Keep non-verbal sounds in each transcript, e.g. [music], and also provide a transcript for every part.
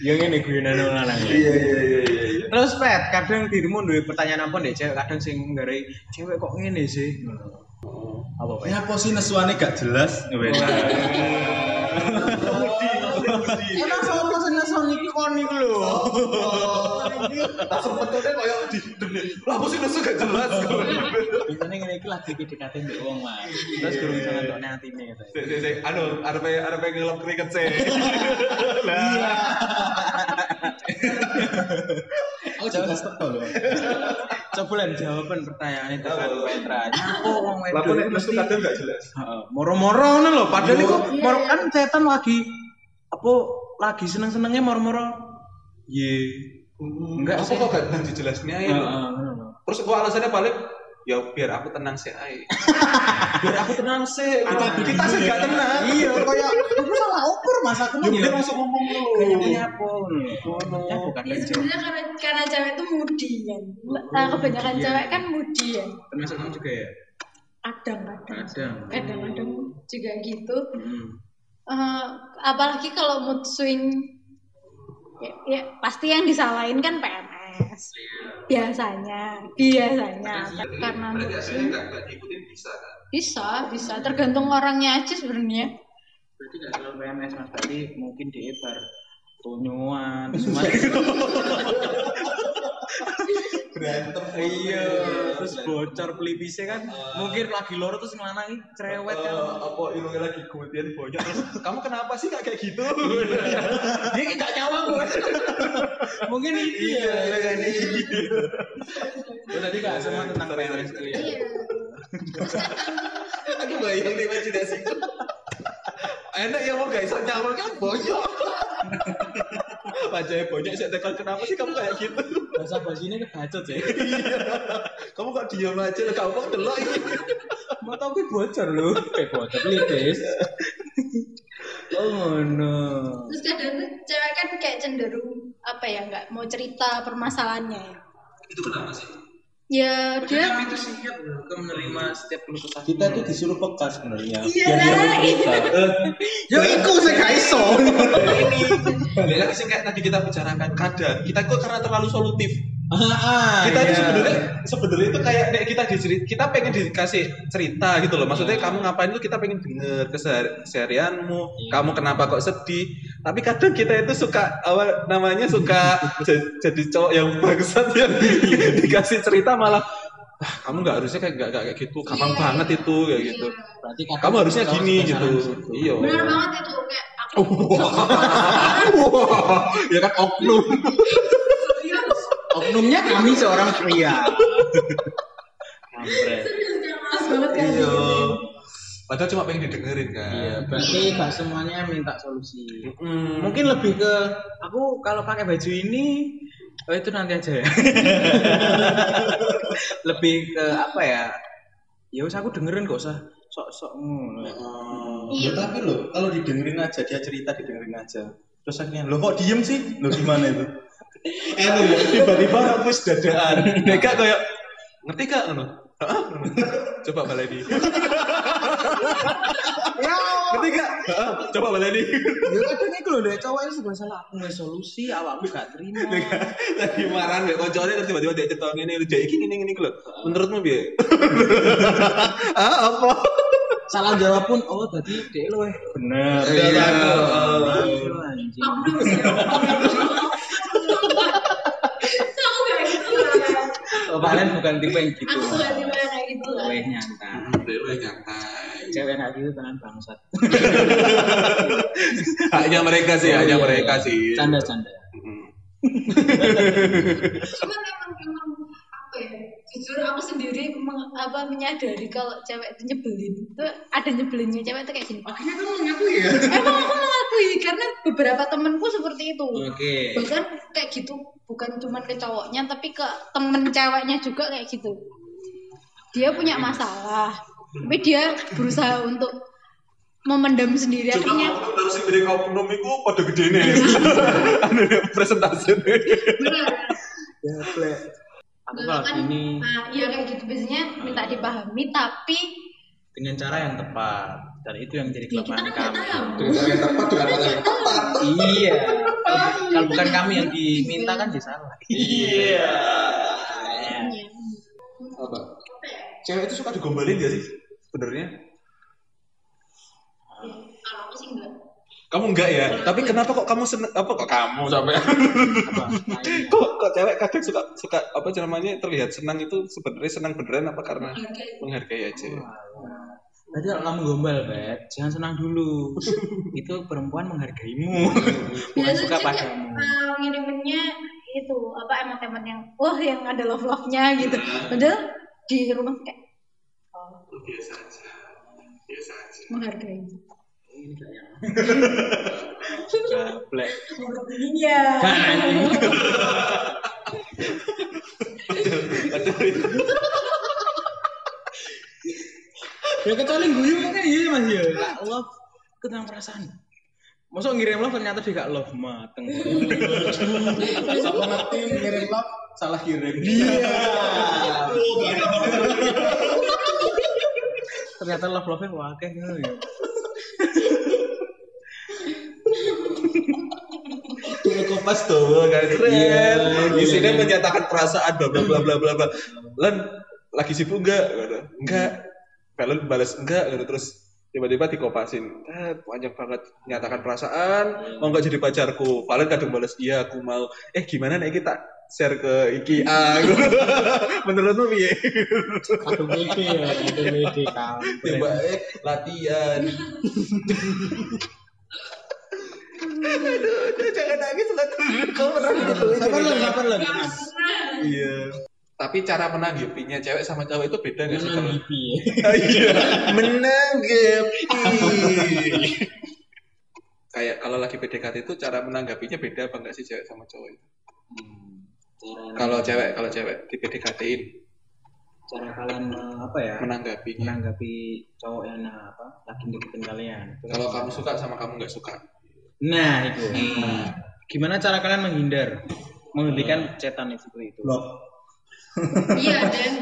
Ya ngene guyonane wong lanang. Iya iya iya iya. iya. Terus pet, kadang dirimu duwe pertanyaan apa deh cewek, kadang sing nggarai cewek kok ngene sih. Apa pet? Ya apa sih nesuane gak jelas? Emang sopo sing neson iki kon iku lho. Tak sempetane koyo di Lah apa sih nesu gak jelas? Biasanya ngene iki lagi PDKT mbek wong mah. Terus gurung iso ngentokne atine gitu. Sik sik sik anu arepe arepe ngelop kriket sih. Iya. Aku juga teko lho. Coba lan jawaban pertanyaan itu kan Apa? Petra. Nyapo wong Lah wedok nek nesu kadang gak jelas. Heeh, moro-moro ngono lho, padahal Iya. iku moro kan setan lagi apa lagi seneng-senengnya moro-moro. Ye. Enggak Apa sih. kok gak dijelasnya Heeh, ya? Terus kok alasannya balik ya biar aku tenang sih ae. [laughs] biar aku tenang sih. Kita Kita sih gak tenang. Iya, kayak aku salah ukur Mas aku Ya udah langsung ngomong dulu. Kayaknya kan Ya, sebenarnya karena karena cewek itu mudi kan. Nah, kebanyakan Iya. cewek kan mudi ya. termasuk kamu juga ya. Kadang-kadang. Kadang. Kadang-kadang juga gitu. Hmm. Eh, apalagi kalau mood swing ya, ya, pasti yang disalahin kan PMS. Biasanya, biasanya karena mood swing diikutin bisa kan? bisa, bisa tergantung orangnya aja sebenarnya. Berarti nggak selalu PMS mas, berarti mungkin di bar [laughs] semua. [laughs] Berantem iya, terus bocor pelipisnya kan, mungkin lagi loro terus ngelanangi cerewet kan. Eh, apa ilmunya lagi kemudian bonyok terus kamu kenapa sih gak kayak gitu? [laughs] Dia gak nyawa gue. mungkin itu ya. Iya, kan Oh, tadi gak semua tentang Sorry, PMS sorry, itu ya. Iya. Aku bayang di imajinasi Enak ya mau gak bisa nyawa kan bonyok. [laughs] Wajahnya bonyok saya tekan kenapa sih kamu kayak gitu? Bahasa basinya kebacot ya. Kamu kok diam aja kamu kok delok ini. Mau tau gue bocor lu. Eh bocor pelipis. Oh ngono. Terus kadang tuh cewek kan kayak cenderung apa ya nggak mau cerita permasalahannya ya. Itu kenapa sih? Ya dia Kami itu siap loh ke menerima setiap keluh kesah. Kita tuh disuruh peka sebenarnya. Iya. Biar dia mau cerita. Yo iku sing gak iso. [laughs] Balik lagi sih kayak tadi kita bicarakan kadang kita kok karena terlalu solutif. Ah, ah, kita itu iya. sebenarnya sebenarnya itu kayak nek kita dicerit kita pengen dikasih cerita gitu loh. Maksudnya kamu ngapain itu kita pengen denger kesehari- keseharianmu Iya. kamu kenapa kok sedih. Tapi kadang kita itu suka awal namanya suka [laughs] jadi cowok yang bangsat yang dikasih cerita malah ah, kamu nggak harusnya kayak nggak nggak kayak gitu. Gampang Iya. banget itu kayak gitu. Iya. Berarti kamu harusnya gini gitu. iya. Benar banget itu kayak aku [laughs] [laughs] Wah, ya kan oknum Oknumnya kami seorang pria. Males banget kan. iya padahal cuma pengen didengerin kan Iya, berarti gak semuanya minta solusi. Mm. Mungkin lebih ke aku kalau pakai baju ini oh itu nanti aja ya. [laughs] lebih ke apa ya? Ya usah aku dengerin gak usah sok-sok ngono. Iya. Ya, tapi loh, kalau didengerin aja dia cerita didengerin aja. Terus akhirnya, lo kok diem sih? Lo gimana itu? [laughs] Anu ya, tiba-tiba aku dadaan. [laughs] Mereka kayak ngerti gak ngono? Heeh. Coba baleni. [laughs] Ngerti gak? Heeh, Coba baleni. Ya kadang iku lho, dek cowok itu sudah salah aku nggak solusi, awakmu gak terima. Lagi marah mbek koncone terus tiba-tiba dia ngene lho, "Jek iki ngene ngene lho." Menurutmu piye? ah, apa? Salah jawab pun, oh tadi dek lo eh bener. Iya. Aduh, anjing. Oknum sih. Aku kayak gitu lah. Oh, kalian bukan tipe yang gitu. Aku gak tiba kayak gitu. Cewek nyantai. Dewe nyantai. Cewek kayak gitu tangan bangsat. [laughs] Hanya mereka sih, hanya mereka sih. Canda-canda. Mm. [laughs] Cuman emang emang apa ya? Jujur aku sendiri meng- apa menyadari kalau cewek itu nyebelin. Itu ada nyebelinnya cewek itu kayak gini. Akhirnya kamu mengakui ya? Emang aku karena beberapa temenku seperti itu. Oke. Bahkan kayak gitu bukan cuma ke cowoknya tapi ke temen ceweknya juga kayak gitu. Dia punya masalah, tapi dia berusaha untuk memendam sendiri Cuma akhirnya harus sing dari oknum iku pada gede nih. [laughs] Anu presentasi. benar Ya, plek. Aku kalau kan gini nah, ya kayak gitu biasanya minta dipahami tapi dengan cara yang tepat dan itu yang jadi ya kita kelemahan kan nggak kami. Dengan yang tepat dengan orang yang tepat. Iya. kalau, bukan kami yang diminta kan dia salah Iya. Iya. Apa? Cewek itu suka digombalin gak sih? Sebenarnya? Kalau aku sih enggak. Kamu enggak ya? Tapi kenapa kok kamu seneng apa kok kamu sampai apa kok kok cewek kadang suka suka apa namanya terlihat senang itu sebenarnya senang beneran apa karena menghargai aja? Berarti kalau kamu gombal, Bet, jangan senang dulu. itu perempuan menghargaimu, [laughs] bukan Biasanya suka padamu. uh, ngiriminnya itu apa emot-emot yang wah yang ada love love nya gitu padahal di rumah kayak oh, Biasa aja. Biasa aja. menghargai Ini kayak gablek. iya Kan anjing. Ya kecuali guyu kan iya Mas ya. Lah love tentang perasaan. Masa ngirim love ternyata dia gak love mateng. Sama ngerti ngirim love salah kirim. Iya. ternyata love love nya gitu ya. Tuh kan keren. Iya, Di sini iya. menyatakan perasaan bla bla bla bla bla bla. Lan lagi sibuk enggak? Enggak. Valen balas enggak gitu terus tiba-tiba dikopasin. Eh, panjang banget menyatakan perasaan, mau enggak jadi pacarku. Valen kadang balas iya aku mau. Eh gimana nih kita share ke IKEA gitu. [laughs] Menurutmu piye? Aduh mede ya, aduh mede kampret. Tiba eh latihan. Aduh, udah jangan nangis lah. Kamu pernah gitu? Sabar lo, sabar lo. Iya. Tapi cara menanggapinya cewek sama cowok itu beda nggak sih kalau Menanggapi. Iya, menanggapi. Kayak kalau lagi PDKT itu cara menanggapinya beda apa enggak sih cewek sama cowok itu? Kalau cewek, kalau cewek di PDKT-in cara kalian eh, apa ya? Menanggapinya. menanggapi cowok yang nah, apa lagi deketin kalian. Kalau kamu suka sama kamu nggak suka. nah itu. Hmm. gimana cara kalian menghindar? Menghentikan cetan itu itu. Blok. iya ada yang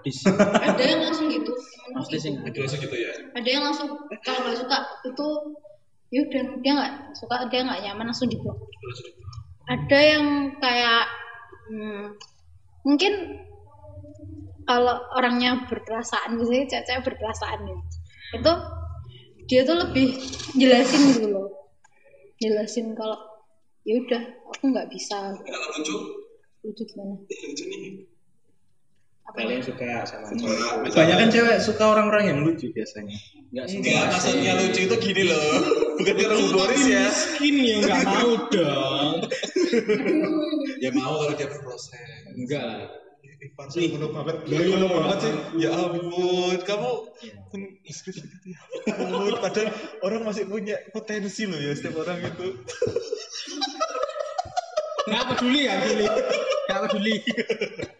gitu. Ada yang langsung gitu. Pasti sih. Itu langsung gitu ya. ada yang langsung kalau nggak suka itu yaudah dia nggak suka dia nggak nyaman langsung di blok ada yang kayak hmm, mungkin kalau orangnya berperasaan biasanya cewek berperasaan ya itu dia tuh lebih jelasin gitu loh. Jelasin kalau ya udah aku nggak bisa. Kalau lucu, lucu gimana? Lucu nih. Kalian suka sama Banyak kan cewek suka orang-orang yang lucu biasanya. nggak suka Enggak, maksudnya lucu itu gini loh. [laughs] Bukan kata humoris ya. miskin ya nggak mau dong [laughs] Ya mau kalau dia berproses. enggak lah banget. Penuh banget sih. Ya ampun, kamu pun eksplisit gitu ya ampun. Padahal orang masih punya potensi loh ya setiap orang itu. nggak peduli ya peduli nggak peduli [laughs]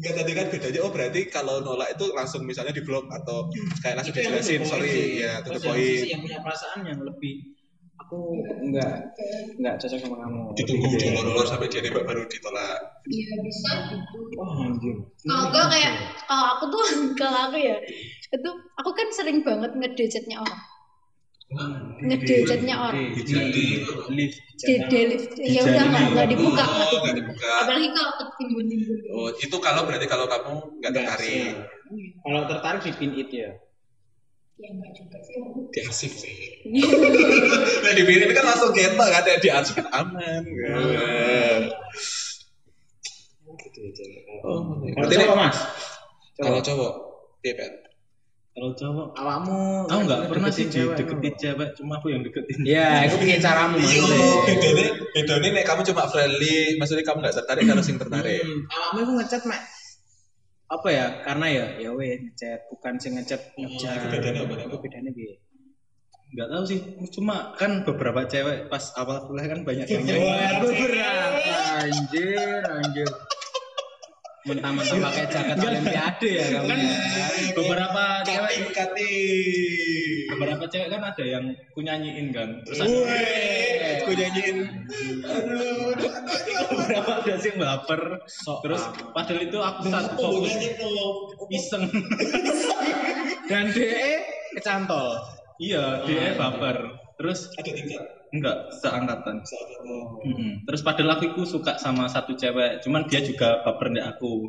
Enggak tadi kan bedanya, oh berarti kalau nolak itu langsung misalnya di blok atau kayak langsung dijelasin, sorry ya, the Terus yang punya perasaan yang lebih aku enggak enggak cocok sama kamu. Ditunggu diulur-ulur sampai dia nembak baru ditolak. iya bisa. Gitu oh anjir kalau gue kayak kalau aku tuh [laughs] kalau aku ya itu aku kan sering banget ngedecetnya orang ngedecetnya orang Jadi, lift di delete ya udah nggak nggak dibuka nggak oh, nggak dibuka. apalagi kalau ketimbun timbun Oh, itu kalau berarti kalau kamu nggak tertarik. kalau tertarik di pin it ya ya nggak juga sih Di arsip sih. [laughs] Nah, di ini kan langsung getok kan, di arsip kan aman. kan. Oh, kalau berarti cowok mas kalau cowok, iya? Kalau cowok, awakmu aku nggak pernah sih deketin cewek, deketin cewek, cuma aku yang deketin. ya aku punya caramu mas Iya, bedanya, bedanya nek kamu cuma friendly, maksudnya kamu nggak tertarik kalau sing tertarik. Awakmu aku ngechat mek apa ya karena ya ya weh ngechat bukan sing ngechat ngechat itu bedanya apa, Nek? itu bedanya piye Nggak tahu sih, cuma kan beberapa cewek pas awal kuliah kan banyak yang nyanyi. Wah, beberapa anjir, anjir. Mentang-mentang pakai jaket olimpiade ya kamu. Kan ya. beberapa cewek cutting. beberapa cewek kan ada yang ku nyanyiin kan. Terus aku nyanyiin. beberapa ada sih yang baper. Sok Terus ah. padahal itu aku satu fokus iseng. Dan DE kecantol. Iya, dia baper. Terus Ada tingkat. enggak seangkatan Saat itu. Mm-mm. terus padahal aku itu suka sama satu cewek cuman dia juga baper ndek aku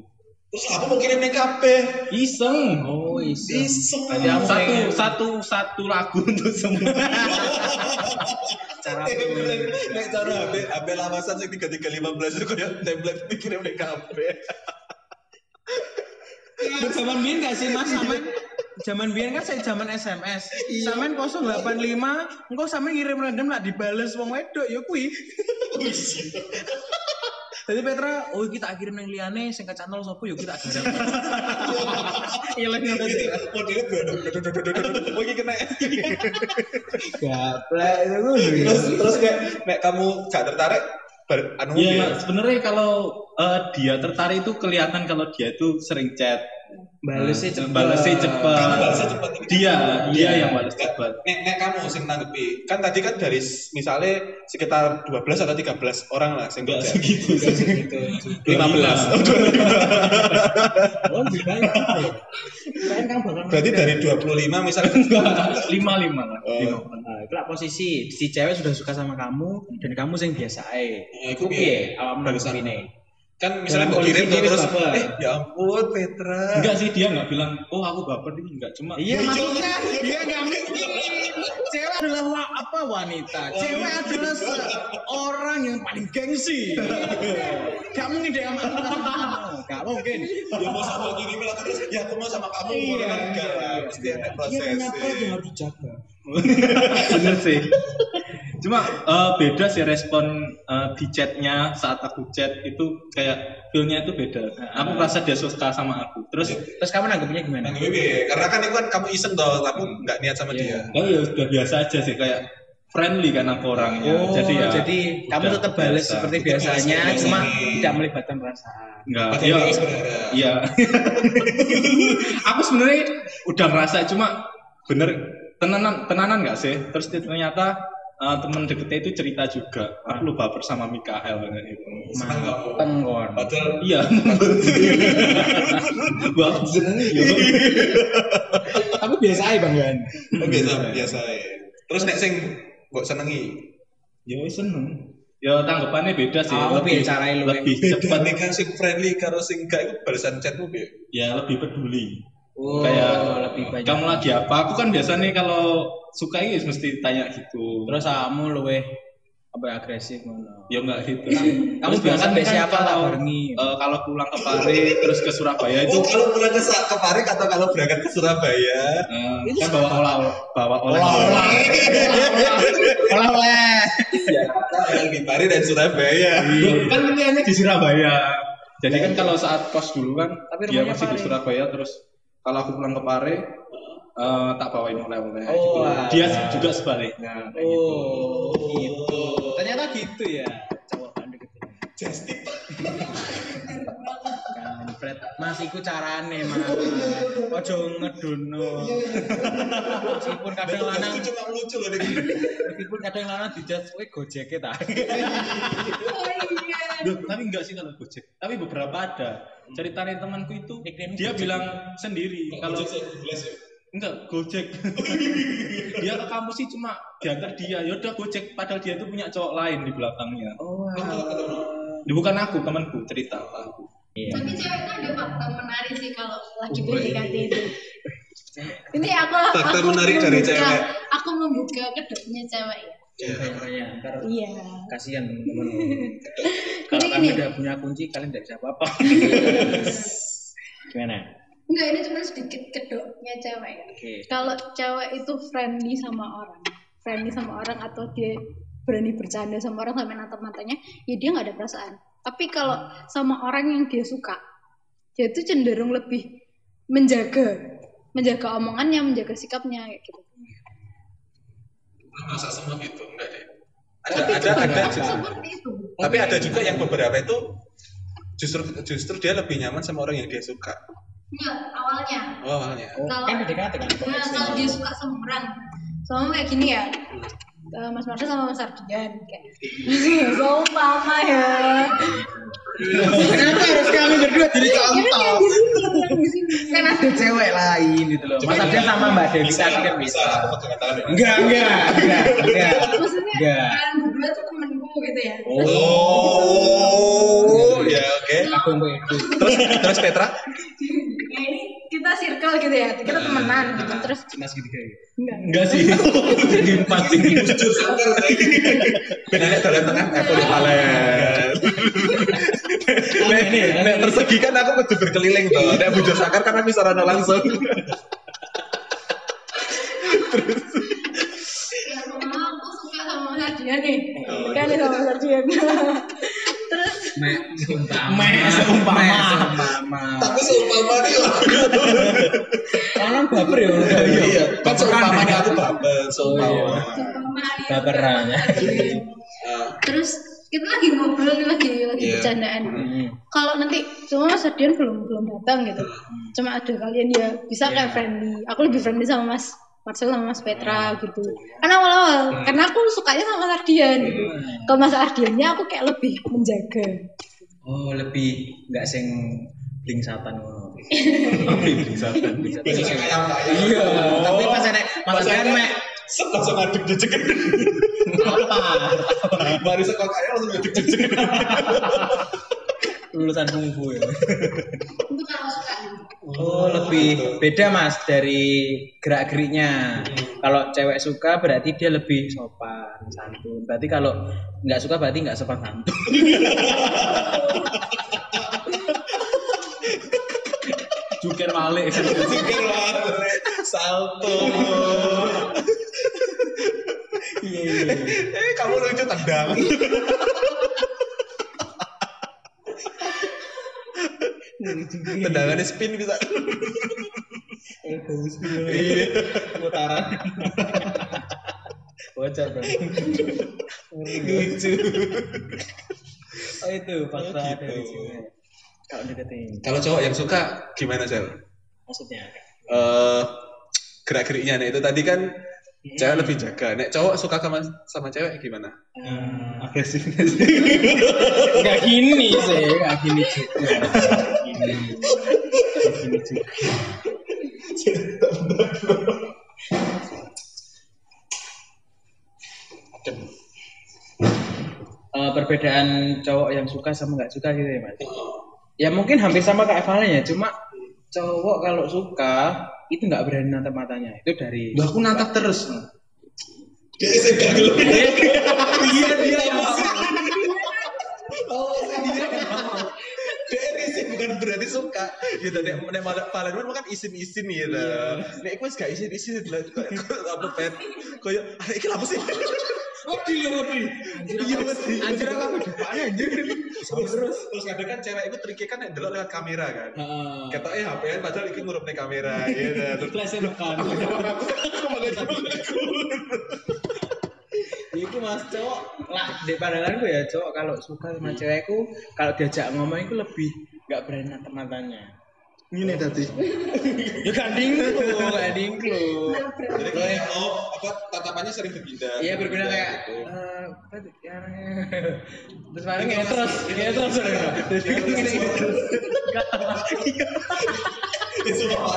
Terus aku mau kirim kabeh. iseng Oh, iseng. Iseng. Aku satu pengen- satu satu lagu [laughs] untuk semua cara Nek cara HP HP lawasan sing 3315 itu kayak template dikirim nih kabeh. Lu zaman biyen gak sih Mas sampean zaman biyen kan saya zaman SMS. Sampean 085 engko sampean ngirim random lah dibales wong wedok ya kuwi. Jadi Petra, oh kita kirim yang liane sing kecantol sopo yuk kita kirim. Iya lah ngono sih. Modelnya gue Oh ini kena. Gaplek itu ngono ya. Terus terus kayak nek kamu gak tertarik anu Iya, ya. sebenarnya kalau eh, dia tertarik itu kelihatan kalau dia itu sering chat. Balesnya Nah, cepet. balesnya cepet. Kamu balasnya cepet. Dia, dia Iya. yang balas cepat. Nek, nek kamu sing nanggepi, kan tadi kan dari misalnya sekitar 12 atau 13 orang lah sing Enggak kerja. segitu. Gitu. 15. Oh, Oh, lebih banyak. Keren kan bakal Berarti dari 25 misalnya [laughs] lima lima lah. Oh. Lima. Nah, itu lah posisi si cewek sudah suka sama kamu dan kamu sing biasa ae. Ya, Iku piye? Awakmu Bagusan. Kan misalnya mau kirim tuh terus baper. eh ya ampun Petra. Enggak sih dia nggak bilang, oh aku baper ini enggak cuma. Iya maksudnya dia nggak mungkin. Cewek adalah wa, apa wanita? Cewek adalah seorang yang paling gengsi. Gak mungkin dia sama aku karena kamu. Gak mungkin. Ya mau sama kirim aku terus ya aku mau sama kamu Iya, iya, enggak iya, lah iya. pasti ada Dia proses. punya apa yang harus dijaga. [laughs] Bener sih. Cuma eh, beda sih respon eh, di chatnya saat aku chat itu kayak feelnya itu beda. Aku merasa dia suka sama aku. Terus Terus kamu nanggepnya gimana? Nah, gue karena kan itu kan kamu iseng toh, kamu nggak niat sama Iya. dia. oh ya udah biasa aja sih kayak friendly kan aku orangnya. Oh, jadi ya jadi kamu tetap balas biasa. seperti Tetap biasanya, seperti cuma biasanya. tidak melibatkan perasaan. enggak. Iya. Iya. [laughs] aku sebenarnya udah merasa cuma bener tenanan tenanan nggak sih? Terus ternyata eh, temen deketnya itu cerita juga. Aku lupa bersama Mikael gitu. Senang kamu. Tenggon. Padahal Iya. [laughs] Wah, seneng ya. Tapi biasa aja Bang Gan. oh, biasa biasa. Terus nek sing mbok senengi. Ya seneng. Ya tanggapannya beda sih. Oh, caranya lu, lebih Beda cepat. nih kan sing friendly karo sing gak itu balasan chatmu piye? Ya lebih peduli. Oh, kayak lebih banyak. kamu lagi apa? Aku kan biasanya kalau suka ini mesti tanya gitu. Terus kamu luwe apa ya, agresif ngono. ya enggak gitu Kamu- dari kan siapa kalau barengi? eh, kalau pulang ke Pare terus ke Surabaya itu Oh, kalau pulang ke, ke Parik atau kalau berangkat ke Surabaya? eh, kan bawa olah bawa oleh Oleh-oleh. yang di Paris dan Surabaya. kan pilihannya di Surabaya jadi kan kalau saat kos dulu kan Tapi dia rumahnya masih di Pare. Surabaya terus kalau aku pulang ke Pare eh, tak bawain oleh-oleh Oh, gitu. dia juga sebaliknya kayak gitu. Oh, gitu. Ternyata gitu ya. Cowok kan deketin. Just tip. Kampret. Mas iku carane, Mas. Ojo ngedono. Meskipun kadang lanang Itu cuma lucu loh nih. meskipun kadang lanang dijat kowe gojeke ta. [laughs] Duh, tapi enggak sih kalau Gojek tapi beberapa ada ceritanya temanku itu Nickname dia Gojek. bilang sendiri kalau Kalau saya ya. enggak Gojek [laughs] dia ke kampus sih cuma diantar dia ya udah Gojek padahal dia itu punya cowok lain di belakangnya Oh. Dia bukan aku temanku cerita aku Iya. Tapi cewek itu ada fakta menarik sih kalau lagi PDKT itu. [laughs] Ini aku Fakta aku menarik dari membuka- cewek. Aku membuka kedoknya cewek ya. Makanya ntar Iya. kasihan teman-teman. [laughs] Kalau kami udah punya kunci, kalian tidak bisa apa-apa. [laughs] Gimana? Enggak, ini cuma sedikit kedoknya cewek ya. Oke. Kalau cewek itu friendly sama orang, friendly sama orang atau dia berani bercanda sama orang sampai natap matanya, ya dia nggak ada perasaan. Tapi kalau sama orang yang dia suka, dia itu cenderung lebih menjaga, menjaga omongannya, menjaga sikapnya kayak gitu. Masa semua gitu enggak deh. Ada Tapi ada ada itu. Tapi ada juga yang beberapa itu justru justru dia lebih nyaman sama orang yang dia suka. Enggak, awalnya. Oh, awalnya. Oh, Kalau- kan PDKT kan? Nah, kalau dia suka sama orang, sama kayak gini ya. Eh, Mas Marsha sama Mas Ardian kayak. [laughs] Sumpah ya. Kenapa harus kami berdua jadi contoh? Kan ada cewek lain gitu loh. Mas Ardian sama Mbak Dewi bisa tadi kan bisa. Enggak, enggak, enggak, enggak. Maksudnya kalian berdua tuh temenku gitu ya. Oh, ya oke. Aku mau itu. Terus terus Petra? Ini kita circle gitu ya. Kita temenan gitu. Terus Cuma segitiga gitu. enggak. Enggak sih. Di empat ini. Bedanya dalam tengah aku di palen. Nek ya. nek persegi kan aku kudu berkeliling tuh. Nek bujur sakar kan bisa rano langsung. Ya sama aku suka sama Mas Ardian nih. Kan nih sama Mas Ardian. Terus Mek, seumpama. Mek, seumpama. Tapi seumpama nih Orang baper ya. Iya, kan seumpama aku baper seumpama. Baperan Terus kita lagi ngobrol nih lagi lagi Iya. bercandaan. Hmm. Kalau nanti cuma Mas Ardian belum belum datang gitu. Cuma ada kalian ya bisa kayak friendly. Aku lebih friendly sama Mas Marcel sama Mas Petra gitu. Karena awal-awal karena aku sukanya sama Mas Ardian gitu. Kalau Mas Ardiannya aku kayak lebih menjaga. Oh, lebih enggak sing bling satan ngono. [laughs] Bling satan. Bling satan. Iya, tapi pas enek Mas Ardian Set [laughs] langsung ngaduk jejek. apa? Baru sekol kaya langsung ngaduk jejek. Lulusan kungfu ya. Untuk kalau suka. Oh, lebih beda Mas dari gerak-geriknya. Kalau cewek suka berarti dia lebih sopan, santun. Berarti kalau nggak suka berarti nggak sopan santun. Juker Malik. Sikir banget. Salto. Iya, iya. Eh, kamu lucu tendang. Tendangannya spin bisa. Eh, bagus Iya. Putaran. Bocor bro. Lucu. Oh itu fakta Oh, gitu. dari cewek. Kalau deketin, Kalau cowok yang suka gimana sel? maksudnya Eh gerak-geriknya nah itu tadi kan cewek lebih jaga. Nek cowok suka sama sama cewek gimana? eh, Agresifnya [laughs] sih. nggak gini sih, nggak gini juga. Gini, juga. Eh, perbedaan cowok yang suka sama nggak suka gitu ya mas? Ya mungkin hampir sama kayak Valen ya, cuma cowok kalau suka itu nggak berani natap matanya. Itu dari Lah aku natap terus. Dia [laughs] iya dia Oh, dia risih bukan berarti suka. Gitu nek nek malah palen kan kan isin-isin gitu. Nek aku gak isin-isin lah apa pen koyo ah iki lha apa sih? Wedi ya wedi. iya mesti Anjir aku depannya anjir. terus terus kadang kan cewek itu triknya kan nek delok lewat kamera kan. Heeh. ketoknya HP kan padahal iki ngurup ning kamera gitu [laughs] terus. Flash tekan. aku malah mas cowok lah di pandanganku ya cowok kalau suka sama cewekku kalau diajak ngomong itu lebih nggak berani natap matanya. Ini tadi. [laughs] Ya ganding lu, ganding lu. jadi kayak oh apa tatapannya sering berpindah. Iya berbeda kayak gitu. eh, apa tuh, ya, [laughs] terus paling kayak terus kayak terus gini terus [laughs] itu semua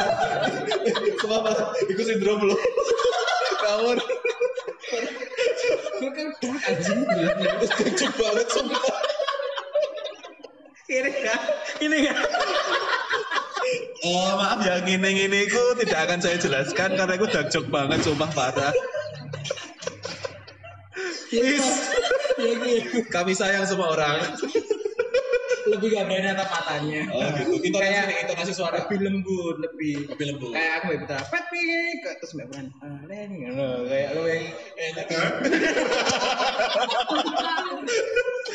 semua pas itu sindrom lo gue kan dark anjing. itu lucu banget sumpah. Ini kan ini kan Oh maaf ya ngene ngene itu tidak akan saya jelaskan karena itu dark joke banget sumpah parah. Please, ya gitu kami sayang semua orang. Lebih gak berani natap matanya Oh gitu. Intonasi intonasi suara lebih lembut lebih lebih lembut. kayak aku mbak Putra pet terus mbak Putra ah kayak lu yang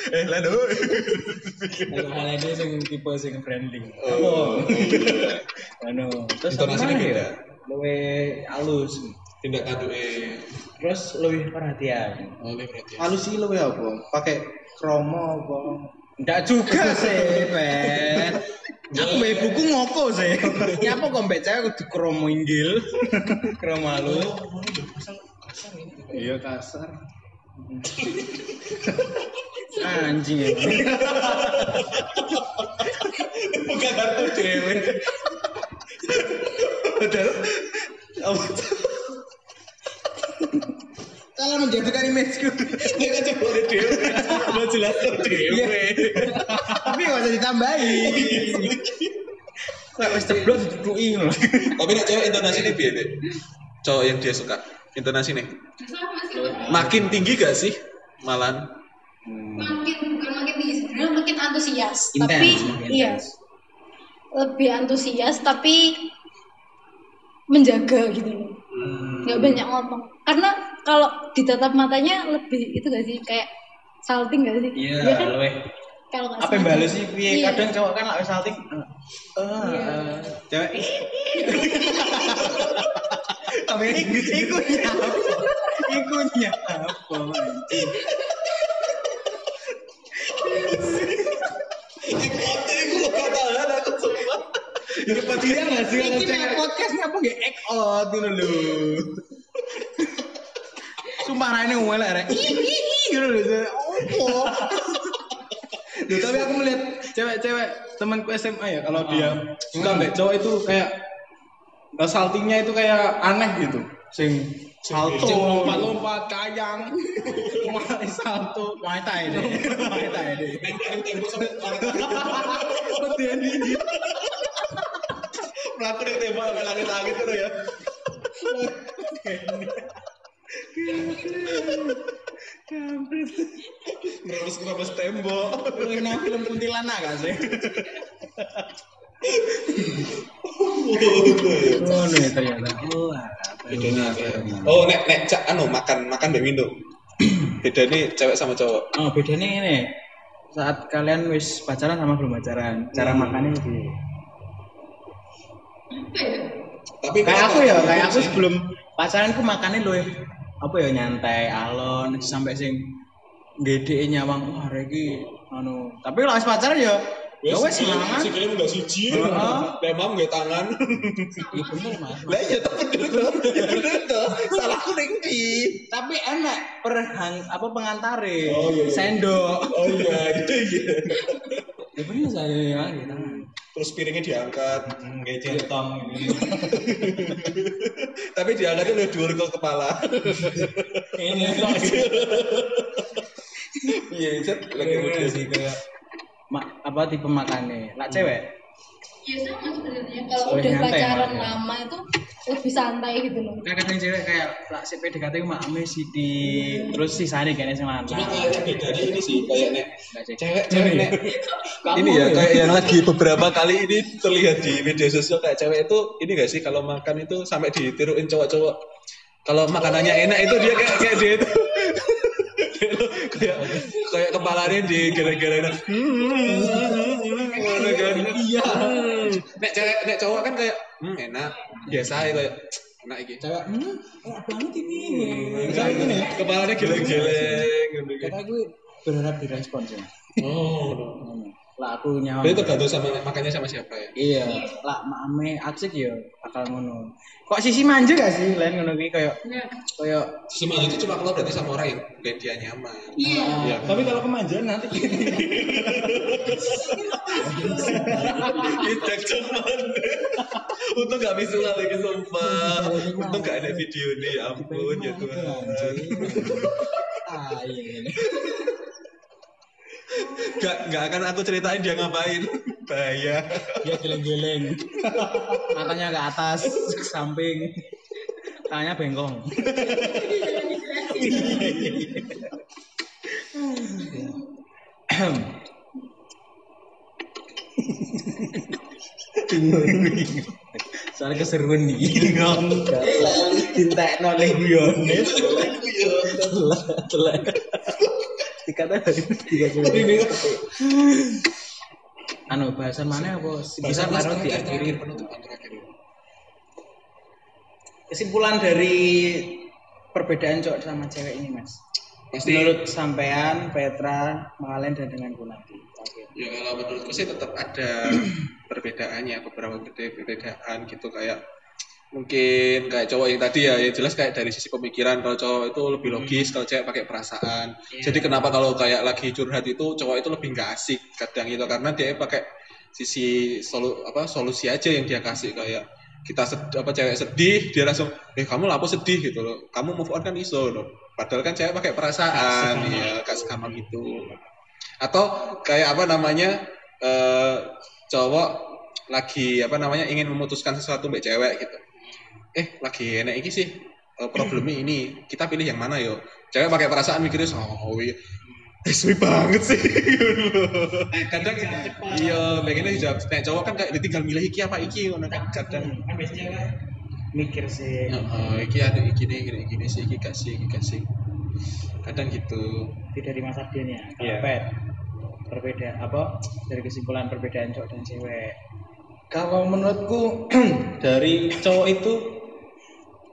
Eh lalu. kalau hal ini sing tipe sing branding Oh. anu terus Intonasinya apa ya? beda. luwe halus Tindak eh. terus lebih perhatian Oh ini berarti. Halus sih ya apa? Pakai kromo apa? Enggak juga sih Ben aku mbak buku ngopo sih nyapa kok mbak cewek kudu kromo inggil kromo Iya kasar. Anjing ya. Bukan kartu dewe. Padahal apa Kalau menjatuhkan imageku. [laughs] dia kan coba oleh dewe. Udah jelas tuh dewe. Tapi gak usah ditambahin. Kayak wis ceblok diduduki. Tapi nek cewek intonasi ini biar deh. Cowok yang dia suka. Intonasi nih. Makin tinggi gak sih? Malan. makin bukan makin tinggi sebenarnya makin antusias Intens, tapi makin iya lebih antusias tapi menjaga gitu loh nggak banyak ngomong karena kalau ditatap matanya lebih itu gak sih kayak salting gak sih Iya, Dia kan luweh. kalau nggak Apa bales sih piye? Iya. Kadang cowok kan lek salting. Eh, Iya. cewek. Tapi [laughs] iku nyapa. Iku nyapa anjing. Dia nggak sih kalau cewek podcast ngapa nggak act out gitu lho. Sumpah rene ngomel rek. Ih ih ih gitu lho. Duh, tapi aku melihat cewek-cewek temanku SMA ya kalau dia suka mbak cowok itu kayak eh, saltingnya itu kayak aneh gitu. Sing salto, lompat-lompat kayang. Mulai salto. Muay Thai deh. Muay Thai deh. Betul ini. Melaku ning tembok sampai langit-langit itu ya. Ngerobos-ngerobos tembok. Pernah film kuntilanak gak sih? Oh, nih ternyata. Oh, Bedanya ya? Oh, nek nek cak anu makan makan mbek minum. Bedanya cewek sama cowok. Oh, bedanya ini. Saat kalian wis pacaran sama belum pacaran, cara makannya lebih. Tapi Kayak aku ya, kayak aku sebelum pacaran ku makannya loh apa ya nyantai, alon, sampai sing gede nyawang wah reki anu. Tapi kalau pacaran ya ya wis semangat. Sikile munggah siji. Heeh. Demam nggak tangan. Iya bener Mas. Lah iya tapi bener toh. Bener toh. Salahku ning ndi? Tapi enak perhang apa pengantare. Oh, iya, iya. Sendok. Oh iya, itu iya. Ya bener saya ya gitu. Terus piringnya diangkat. Kayak centong ini. [laughs] Tapi diangkatnya lebih dhuwur ke kepala. Ini Iya, cet lagi muda sih kayak apa tipe makannya. Lah cewek. Ya sama sebenarnya. Kalau udah nyantai pacaran ya. lama itu lebih santai gitu loh. Kayak kadang cewek kayak lah si PDKT ku makame sidi. Terus sisane kayaknya sing lanang. Cuma kayaknya bedanya ini sih, kayak nek cewek. cewek nek Kamu ini ya kayak yang lagi beberapa kali ini terlihat di media sosial kayak cewek itu ini gak sih kalau makan itu sampai ditiruin cowok-cowok? Kalau makanannya enak itu dia kayak kayak dia itu [laughs] kayak kayak kepalanya digeleng-geleng Ngono kan. Iya. Nek cewek nek cowok kan kayak hmm, enak. Biasa aja kayak enak iki. Cewek hmm, enak banget ini. Kayak gini, kepalanya geleng-geleng. Kata gue berharap direspon sih. oh Lah aku nyawa. Berarti tergantung sama makannya sama siapa ya Iya, lah makame asik ya bakal ngono. Kok sisi manja gak sih lain ngono kuwi kayak kayak Semua itu cuma keluar berarti sama orang yang bikin dia nyaman. iya Iya. Tapi kalau kemanjaan nanti Tidak cuman. Untung gak visual lagi sumpah. Untung gak ada video nih, ya ampun ya Tuhan. ah iya. Gak, gak akan aku ceritain dia ngapain. Bahaya. Dia geleng-geleng. Matanya ke atas, ke samping. Tangannya bengkong. Soalnya keseruan nih. Cinta noleh. Telek. Dikata tiga Anu bahasan mana apa? Bisa taruh diakhiri. penutupan terakhir. Kesimpulan dari perbedaan cowok sama cewek ini mas. Pasti Menurut sampean, Petra, Malen dan dengan. Oke. ya kalau menurutku sih tetap ada [clears throat] perbedaannya beberapa beda- perbedaan gitu kayak mungkin kayak cowok yang tadi ya yang jelas kayak dari sisi pemikiran kalau cowok itu lebih logis kalau cewek pakai perasaan. Jadi kenapa kalau kayak lagi curhat itu cowok itu lebih nggak asik kadang itu karena dia pakai sisi solu apa solusi aja yang dia kasih kayak kita sed, apa cewek sedih dia langsung eh kamu lapo sedih? gitu loh. Kamu move on kan iso loh. Padahal kan cewek pakai perasaan ya gak segampang gitu atau kayak apa namanya eh cowok lagi apa namanya ingin memutuskan sesuatu mbak cewek gitu eh lagi enak iki sih. Eh, problemnya ini kita pilih yang mana yo? Cewek pakai perasaan mikirnya oh iya. Eh suwi banget sih. [laughs] Kadang iya pengennya dijawab. Nek cowok kan kayak tinggal milih iki apa iki ngono kan kadang kan kan mikir sih. Oh iki ada iki nih iki iki sih iki kasih iki kasih kadang gitu. Itu dari Mas Ardian ya kalau Iya. Pet, apa dari kesimpulan perbedaan cowok dan cewek. Kalau menurutku [clears throat] dari cowok itu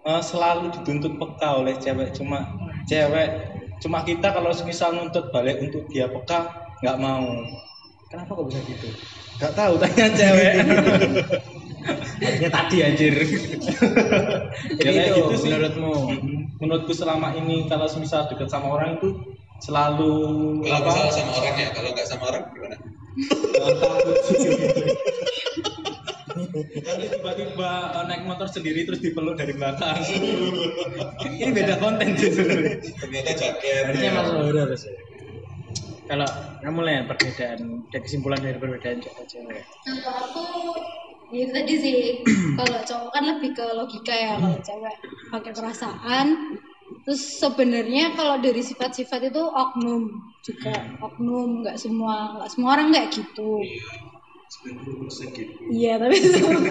eh, selalu dituntut peka oleh cewek. Cuma cewek cuma kita kalau misal nuntut balik untuk dia peka nggak mau. Kenapa kok bisa gitu? Nggak tahu tanya cewek. [laughs] Harusnya tadi anjir. [laughs] Jadi Ya, itu gitu sih. menurutmu? Menurutku selama ini kalau misal dekat sama orang itu selalu kalau apa? sama orangnya kalau nggak sama orang gimana [laughs] Nanti tiba-tiba eh, naik motor sendiri terus dipeluk dari belakang. [laughs] Ini beda konten sih sebenarnya. ternyata jaket. Harusnya ya. mas horor sih kalau kamu lihat perbedaan dan kesimpulan dari perbedaan cowok dan cewek? Kalau aku ya itu tadi sih. [clears throat] Kalau cowok kan lebih ke logika ya kalau cewek pakai perasaan. Terus sebenarnya kalau dari sifat-sifat itu oknum juga oknum. Nggak semua nggak semua orang kayak gitu iya tapi [laughs] orang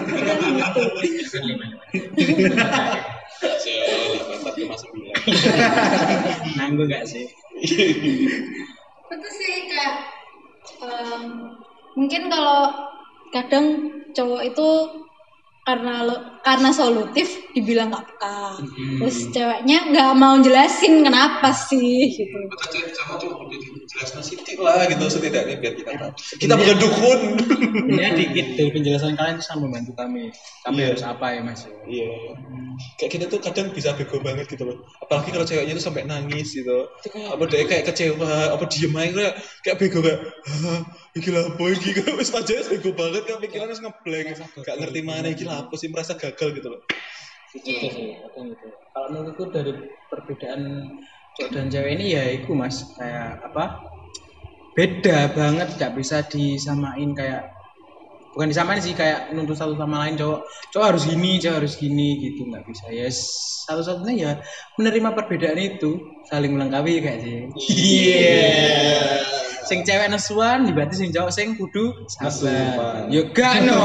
gitu nanggung nggak sih? [laughs] Itu sih kayak em, mungkin kalau kadang cowok itu karena lo- karena solutif dibilang nggak peka. Terus ceweknya nggak mau jelasin kenapa sih gitu. Jelaskan sedikit lah gitu setidaknya biar kita tahu. Kita bukan dukun. Ya dikit dari penjelasan kalian bisa membantu kami. Kami Iya. harus apa ya mas? Iya. Kayak kita tuh kadang bisa bego banget gitu loh. Apalagi kalau ceweknya tuh sampai nangis gitu. Apa dia kayak kecewa apa diem aja kayak kayak bego kayak "Hah, iki lah apa iki kan wis aja bego banget kan pikirannya wis ngeblank gak ngerti mana iki lah apa sih merasa gagal gitu loh. Gitu sih kadang gitu kalau menurutku dari perbedaan cowok dan cewek ini ya itu mas kayak apa beda banget nggak bisa disamain kayak bukan disamain sih kayak nuntut satu sama lain cowok cowok harus gini cowok harus gini gitu nggak bisa. Ya satu-satunya ya menerima perbedaan itu saling melengkapi kayak sih. Iya sing cewek nesuan berarti sing cowok sing kudu sabar. Yo gak no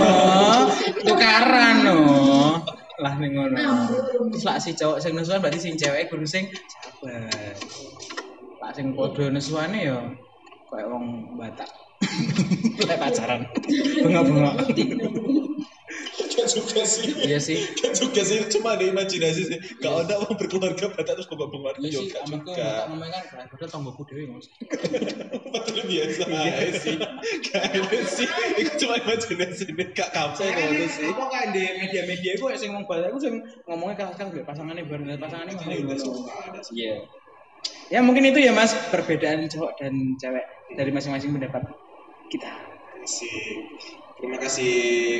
tukaran no. Lah ning ngono. Terus lah si cowok sing nesuan berarti sing cewek kudu sing sabar. Lah sing padha nesuane yo kayak wong Batak. [laughs] Lek pacaran. Bengok-bengok juga sih iya sih Gak juga sih cuma ada imajinasi sih gak ada orang berkeluarga batak terus bengok bengok iya yo sih gak amanku juga Batak ngomongnya kan padahal tonggoku dhewe Mas [laughs] Betul biasa aja sih. Gak ada sih. Itu cuma imajinasi nih kak kapsa itu sih. apa kan di media-media gue sing ngomong Batak gue sing ngomongnya kan kan pasangannya bareng pasangannya ngomongnya Iya. Ya mungkin itu ya Mas perbedaan cowok dan cewek dari masing-masing pendapat kita. Sih. Terima kasih.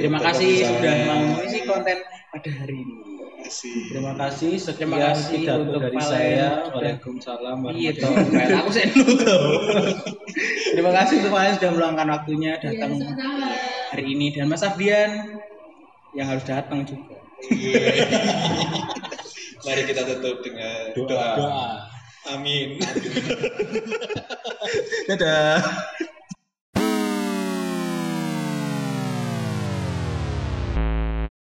Terima kasih sudah mau mengisi konten pada hari ini. Terima kasih. Terima kasih sekian untuk dari saya. Waalaikumsalam Iya warahmatullahi dong, aku sih Terima kasih untuk kalian sudah meluangkan waktunya Iya, datang hari ini dan Mas Ardian yang harus datang juga. Mari kita tutup dengan doa. Doa. Amin. [laughs] Dadah.